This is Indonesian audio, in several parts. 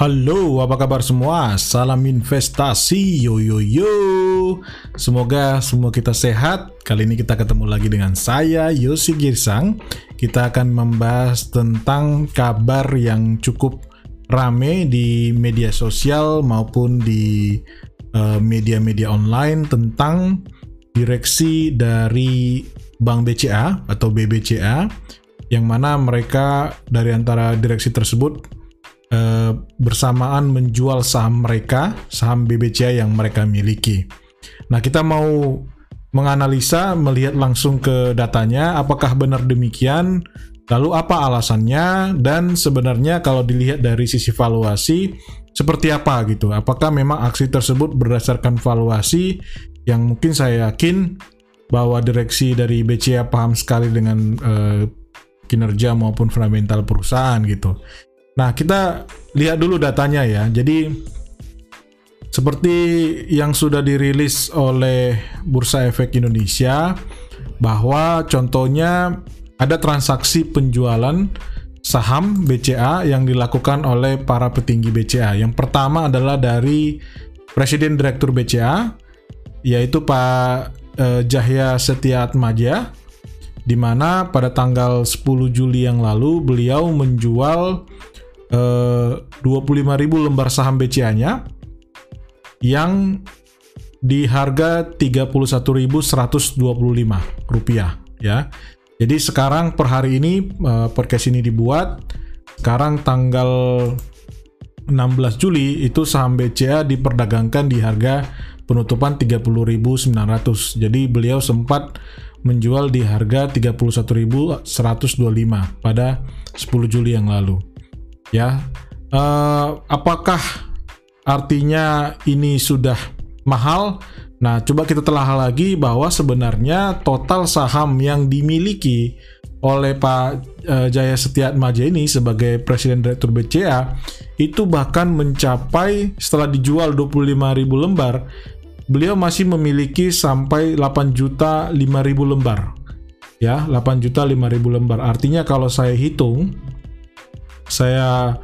Halo, apa kabar semua? Salam investasi, yo yo yo. Semoga semua kita sehat. Kali ini kita ketemu lagi dengan saya Yosi Girsang. Kita akan membahas tentang kabar yang cukup rame di media sosial maupun di eh, media-media uh, online tentang direksi dari Bank BCA atau BBCA yang mana mereka dari antara direksi tersebut Eh, bersamaan menjual saham mereka, saham BBCA yang mereka miliki. Nah, kita mau menganalisa, melihat langsung ke datanya, apakah benar demikian, lalu apa alasannya, dan sebenarnya kalau dilihat dari sisi valuasi, seperti apa gitu. Apakah memang aksi tersebut berdasarkan valuasi yang mungkin saya yakin bahwa direksi dari BCA paham sekali dengan uh, kinerja maupun fundamental perusahaan gitu. Nah, kita lihat dulu datanya ya. Jadi seperti yang sudah dirilis oleh Bursa Efek Indonesia bahwa contohnya ada transaksi penjualan saham BCA yang dilakukan oleh para petinggi BCA. Yang pertama adalah dari Presiden Direktur BCA yaitu Pak eh, Jahya Setia Atmaja di mana pada tanggal 10 Juli yang lalu beliau menjual eh, 25.000 lembar saham BCA-nya yang di harga 31.125 rupiah ya. Jadi sekarang per hari ini uh, podcast ini dibuat sekarang tanggal 16 Juli itu saham BCA diperdagangkan di harga penutupan 30.900. Jadi beliau sempat menjual di harga 31.125 pada 10 Juli yang lalu. Ya, uh, apakah artinya ini sudah mahal? Nah, coba kita telah lagi bahwa sebenarnya total saham yang dimiliki oleh Pak uh, Jaya Setia Maja ini sebagai Presiden Direktur BCA itu bahkan mencapai setelah dijual 25.000 lembar, beliau masih memiliki sampai 8 juta 5.000 lembar. Ya, 8 juta 5.000 lembar. Artinya kalau saya hitung saya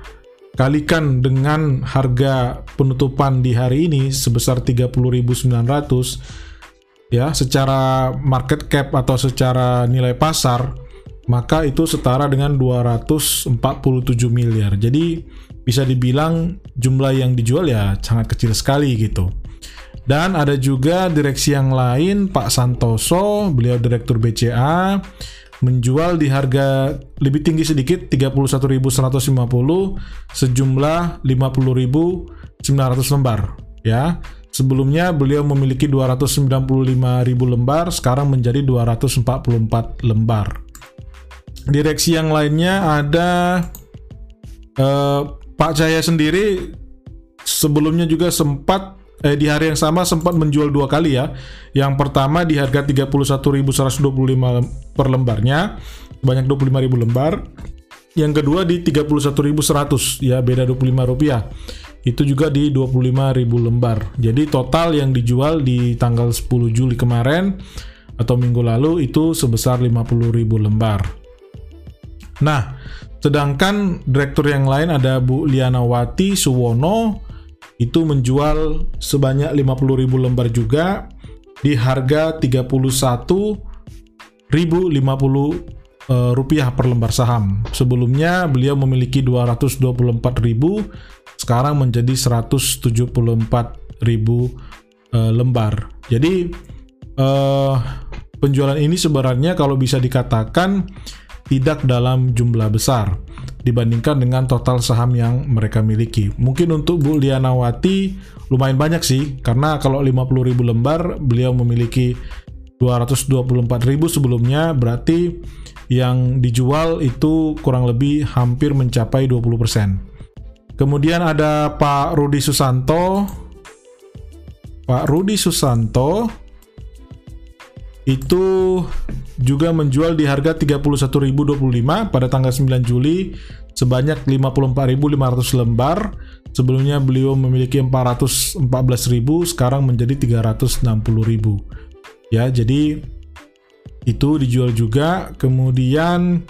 kalikan dengan harga penutupan di hari ini sebesar 30.900 ya secara market cap atau secara nilai pasar maka itu setara dengan 247 miliar. Jadi bisa dibilang jumlah yang dijual ya sangat kecil sekali gitu. Dan ada juga direksi yang lain Pak Santoso, beliau direktur BCA menjual di harga lebih tinggi sedikit 31.150 sejumlah 50.900 lembar ya. Sebelumnya beliau memiliki 295.000 lembar, sekarang menjadi 244 lembar. Direksi yang lainnya ada eh, Pak Cahaya sendiri sebelumnya juga sempat eh, di hari yang sama sempat menjual dua kali ya. Yang pertama di harga 31.125 per lembarnya, banyak 25.000 lembar. Yang kedua di 31.100 ya, beda 25 rupiah. Itu juga di 25.000 lembar. Jadi total yang dijual di tanggal 10 Juli kemarin atau minggu lalu itu sebesar 50.000 lembar. Nah, sedangkan direktur yang lain ada Bu Liana Wati Suwono itu menjual sebanyak 50.000 lembar juga di harga 31.050 uh, rupiah per lembar saham. Sebelumnya beliau memiliki 224.000, sekarang menjadi 174.000 uh, lembar. Jadi uh, penjualan ini sebenarnya kalau bisa dikatakan tidak dalam jumlah besar dibandingkan dengan total saham yang mereka miliki. Mungkin untuk Bu Lianawati lumayan banyak sih, karena kalau 50.000 lembar beliau memiliki 224.000 sebelumnya, berarti yang dijual itu kurang lebih hampir mencapai 20%. Kemudian ada Pak Rudi Susanto. Pak Rudi Susanto itu juga menjual di harga 31.025 pada tanggal 9 Juli sebanyak 54.500 lembar. Sebelumnya beliau memiliki 414.000, sekarang menjadi 360.000. Ya, jadi itu dijual juga. Kemudian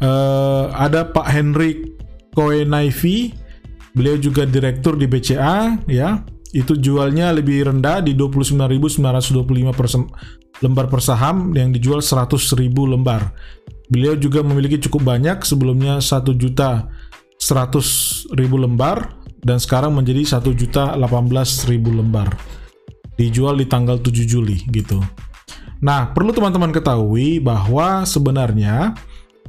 uh, ada Pak Henry Koenaifi Beliau juga direktur di BCA ya. Itu jualnya lebih rendah di 29.925 per lembar per saham yang dijual 100.000 lembar. Beliau juga memiliki cukup banyak sebelumnya 1 juta 100 ribu lembar dan sekarang menjadi 1 juta 18 ribu lembar. Dijual di tanggal 7 Juli gitu. Nah, perlu teman-teman ketahui bahwa sebenarnya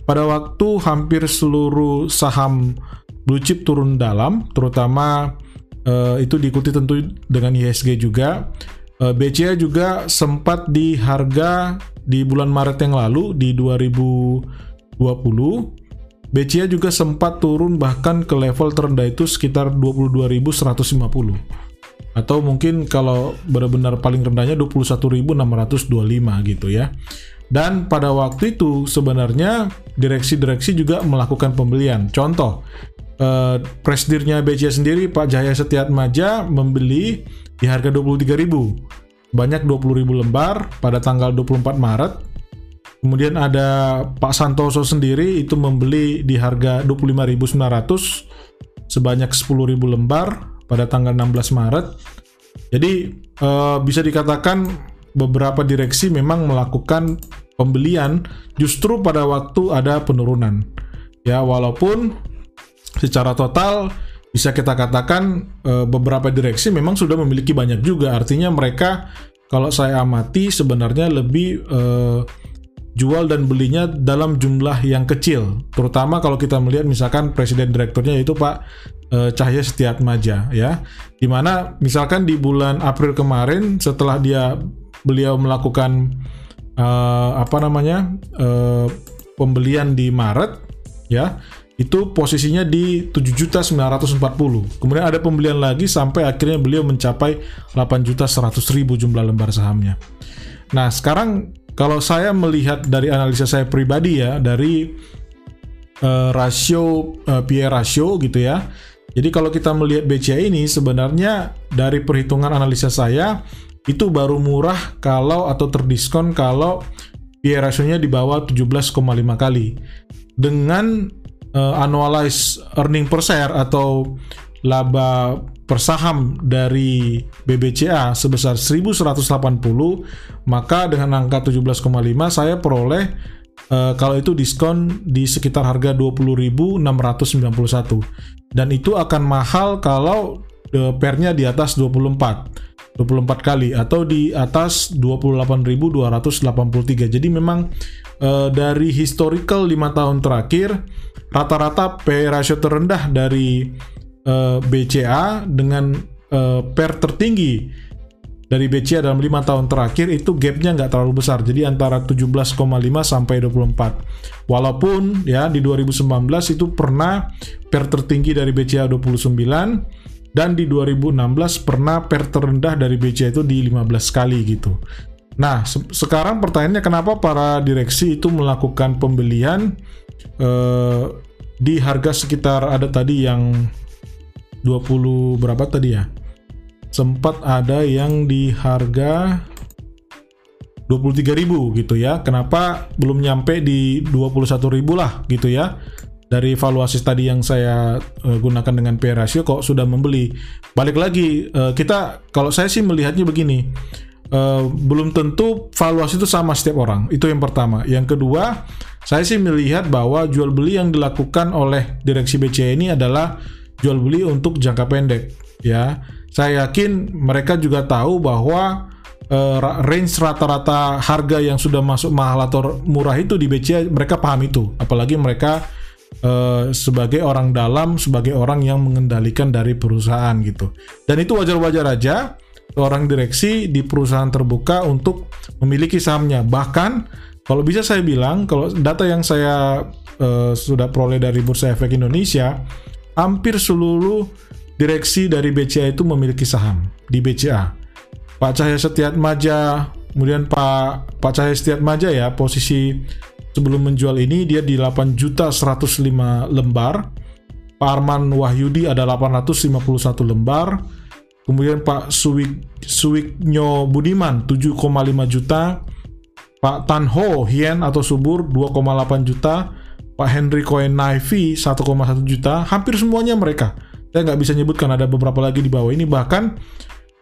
pada waktu hampir seluruh saham blue chip turun dalam, terutama uh, itu diikuti tentu dengan IHSG juga. Eh, BCA juga sempat di harga di bulan Maret yang lalu di 2020. BCA juga sempat turun bahkan ke level terendah itu sekitar 22.150 atau mungkin kalau benar-benar paling rendahnya 21.625 gitu ya. Dan pada waktu itu sebenarnya direksi-direksi juga melakukan pembelian. Contoh, uh, presidirnya BCA sendiri Pak Jaya Setiat Maja membeli di harga 23.000 banyak 20.000 lembar pada tanggal 24 Maret. Kemudian ada Pak Santoso sendiri itu membeli di harga 25.900 sebanyak 10.000 lembar pada tanggal 16 Maret. Jadi uh, bisa dikatakan beberapa direksi memang melakukan pembelian justru pada waktu ada penurunan. Ya walaupun secara total bisa kita katakan e, beberapa direksi memang sudah memiliki banyak juga. Artinya mereka kalau saya amati sebenarnya lebih e, jual dan belinya dalam jumlah yang kecil. Terutama kalau kita melihat misalkan presiden direkturnya itu Pak e, Cahya Setiat Maja ya. Di mana misalkan di bulan April kemarin setelah dia beliau melakukan e, apa namanya e, pembelian di Maret ya itu posisinya di 7.940. Kemudian ada pembelian lagi sampai akhirnya beliau mencapai 8.100.000 jumlah lembar sahamnya. Nah, sekarang kalau saya melihat dari analisa saya pribadi ya dari uh, rasio uh, eh, PE ratio gitu ya. Jadi kalau kita melihat BCA ini sebenarnya dari perhitungan analisa saya itu baru murah kalau atau terdiskon kalau PE rasionya di bawah 17,5 kali. Dengan uh, annualized earning per share atau laba per saham dari BBCA sebesar 1180 maka dengan angka 17,5 saya peroleh uh, kalau itu diskon di sekitar harga 20.691 dan itu akan mahal kalau uh, pernya di atas 24 24 kali atau di atas 28.283 jadi memang uh, dari historical 5 tahun terakhir rata-rata P ratio terendah dari uh, eh, BCA dengan uh, PER tertinggi dari BCA dalam 5 tahun terakhir itu gapnya nggak terlalu besar. Jadi antara 17,5 sampai 24 walaupun ya di 2019 itu pernah PER tertinggi dari BCA 29 dan di 2016 pernah PER terendah dari BCA itu di 15 kali gitu. Nah, se sekarang pertanyaannya kenapa para direksi itu melakukan pembelian uh, di harga sekitar ada tadi yang 20 berapa tadi ya? Sempat ada yang di harga 23.000 gitu ya. Kenapa belum nyampe di 21.000 lah gitu ya? Dari valuasi tadi yang saya uh, gunakan dengan P ratio kok sudah membeli. Balik lagi uh, kita kalau saya sih melihatnya begini uh, belum tentu valuasi itu sama setiap orang. Itu yang pertama. Yang kedua, saya sih melihat bahwa jual beli yang dilakukan oleh direksi BCA ini adalah jual beli untuk jangka pendek. Ya, saya yakin mereka juga tahu bahwa uh, range rata-rata harga yang sudah masuk mahal atau murah itu di BCA mereka paham itu. Apalagi mereka uh, sebagai orang dalam, sebagai orang yang mengendalikan dari perusahaan gitu. Dan itu wajar-wajar aja seorang direksi di perusahaan terbuka untuk memiliki sahamnya. Bahkan kalau bisa saya bilang, kalau data yang saya uh, sudah peroleh dari Bursa Efek Indonesia, hampir seluruh direksi dari BCA itu memiliki saham di BCA. Pak Cahya Setiat Maja, kemudian Pak Pak Cahya Setiat Maja ya, posisi sebelum menjual ini dia di 8 juta 105 lembar. Pak Arman Wahyudi ada 851 lembar. Kemudian Pak Suwik Suwiknyo Budiman 7,5 juta. Pak Tan Ho Hien atau Subur 2,8 juta. Pak Henry Cohen Naifi 1,1 juta. Hampir semuanya mereka Saya nggak bisa nyebutkan ada beberapa lagi di bawah ini bahkan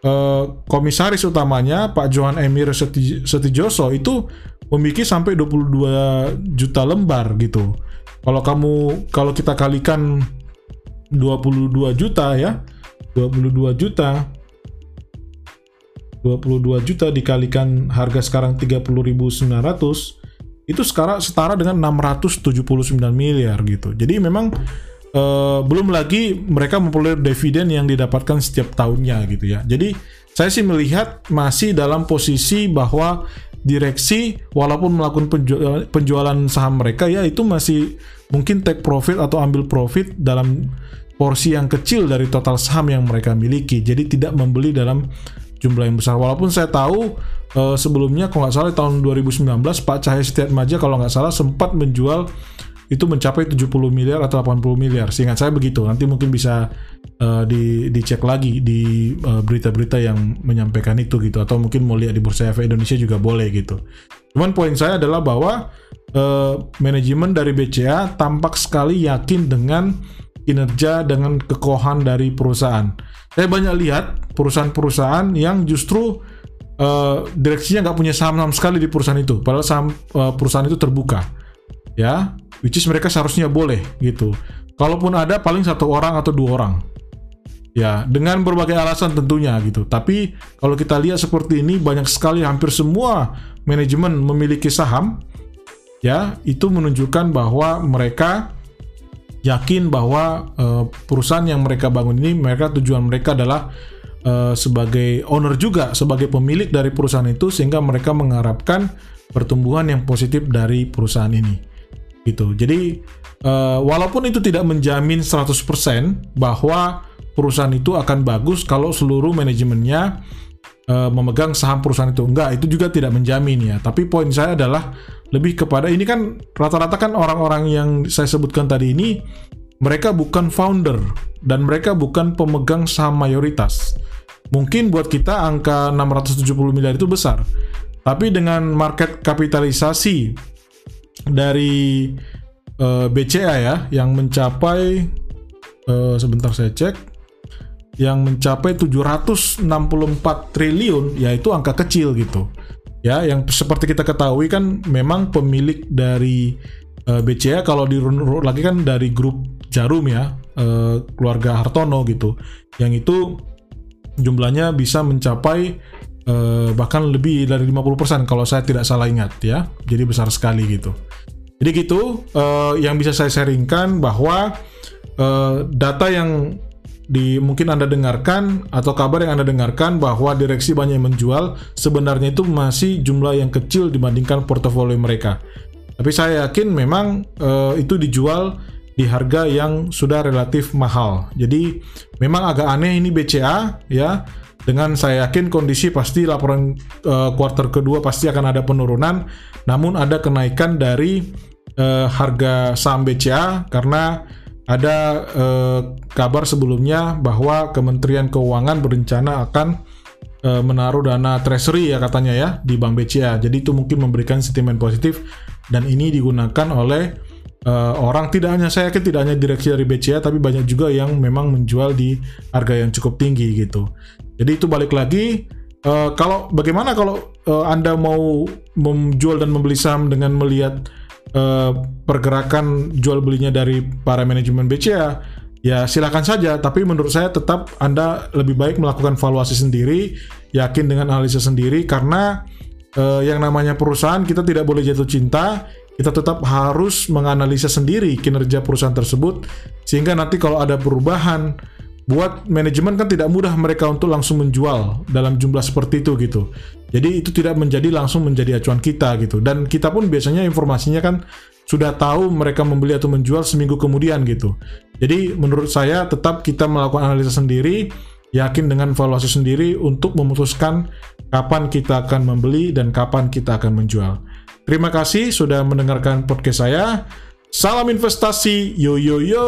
eh, komisaris utamanya Pak Johan Emir Seti- Setijoso itu memiliki sampai 22 juta lembar gitu. Kalau kamu kalau kita kalikan 22 juta ya, 22 juta 22 juta dikalikan harga sekarang 30.900 itu sekarang setara dengan 679 miliar gitu. Jadi memang eh, belum lagi mereka memperoleh dividen yang didapatkan setiap tahunnya gitu ya. Jadi saya sih melihat masih dalam posisi bahwa direksi walaupun melakukan penjualan, penjualan saham mereka ya itu masih mungkin take profit atau ambil profit dalam porsi yang kecil dari total saham yang mereka miliki. Jadi tidak membeli dalam jumlah yang besar. Walaupun saya tahu eh, sebelumnya kalau nggak salah tahun 2019 Pak Cahaya Setiatmaja kalau nggak salah sempat menjual itu mencapai 70 miliar atau 80 miliar. Seingat saya begitu. Nanti mungkin bisa eh, di dicek lagi di eh, berita-berita yang menyampaikan itu gitu atau mungkin mau lihat di Bursa Efek Indonesia juga boleh gitu. Cuman poin saya adalah bahwa eh, manajemen dari BCA tampak sekali yakin dengan kinerja dengan kekohan dari perusahaan. Saya banyak lihat perusahaan-perusahaan yang justru eh, direksinya nggak punya saham sama sekali di perusahaan itu, padahal saham eh, perusahaan itu terbuka, ya, which is mereka seharusnya boleh gitu. Kalaupun ada paling satu orang atau dua orang, ya, dengan berbagai alasan tentunya gitu. Tapi kalau kita lihat seperti ini banyak sekali hampir semua manajemen memiliki saham, ya, itu menunjukkan bahwa mereka yakin bahwa eh, perusahaan yang mereka bangun ini mereka tujuan mereka adalah eh, sebagai owner juga sebagai pemilik dari perusahaan itu sehingga mereka mengharapkan pertumbuhan yang positif dari perusahaan ini. Gitu. Jadi eh, walaupun itu tidak menjamin 100% bahwa perusahaan itu akan bagus kalau seluruh manajemennya eh, memegang saham perusahaan itu. Enggak itu juga tidak menjamin ya. Tapi poin saya adalah lebih kepada ini kan rata-rata kan orang-orang yang saya sebutkan tadi ini mereka bukan founder dan mereka bukan pemegang saham mayoritas. Mungkin buat kita angka 670 miliar itu besar. Tapi dengan market kapitalisasi dari eh, BCA ya yang mencapai eh, sebentar saya cek yang mencapai 764 triliun yaitu angka kecil gitu ya yang seperti kita ketahui kan memang pemilik dari uh, BCA kalau dirunut lagi kan dari grup Jarum ya uh, keluarga Hartono gitu. Yang itu jumlahnya bisa mencapai uh, bahkan lebih dari 50% kalau saya tidak salah ingat ya. Jadi besar sekali gitu. Jadi gitu uh, yang bisa saya sharingkan bahwa uh, data yang di mungkin Anda dengarkan atau kabar yang Anda dengarkan bahwa direksi banyak yang menjual sebenarnya itu masih jumlah yang kecil dibandingkan portofolio mereka. Tapi saya yakin memang eh, itu dijual di harga yang sudah relatif mahal. Jadi memang agak aneh ini BCA ya. Dengan saya yakin kondisi pasti laporan eh, kuartal kedua pasti akan ada penurunan, namun ada kenaikan dari eh, harga saham BCA karena ada eh, kabar sebelumnya bahwa Kementerian Keuangan berencana akan eh, menaruh dana treasury ya katanya ya di Bank BCA. Jadi itu mungkin memberikan sentimen positif dan ini digunakan oleh eh, orang tidak hanya saya yakin tidak hanya direksi dari BCA tapi banyak juga yang memang menjual di harga yang cukup tinggi gitu. Jadi itu balik lagi eh, kalau bagaimana kalau eh, Anda mau menjual dan membeli saham dengan melihat eh, pergerakan jual belinya dari para manajemen BCA ya silakan saja tapi menurut saya tetap Anda lebih baik melakukan valuasi sendiri yakin dengan analisa sendiri karena eh, yang namanya perusahaan kita tidak boleh jatuh cinta kita tetap harus menganalisa sendiri kinerja perusahaan tersebut sehingga nanti kalau ada perubahan buat manajemen kan tidak mudah mereka untuk langsung menjual dalam jumlah seperti itu gitu. Jadi itu tidak menjadi langsung menjadi acuan kita gitu. Dan kita pun biasanya informasinya kan sudah tahu mereka membeli atau menjual seminggu kemudian gitu. Jadi menurut saya tetap kita melakukan analisa sendiri, yakin dengan valuasi sendiri untuk memutuskan kapan kita akan membeli dan kapan kita akan menjual. Terima kasih sudah mendengarkan podcast saya. Salam investasi, yo yo yo.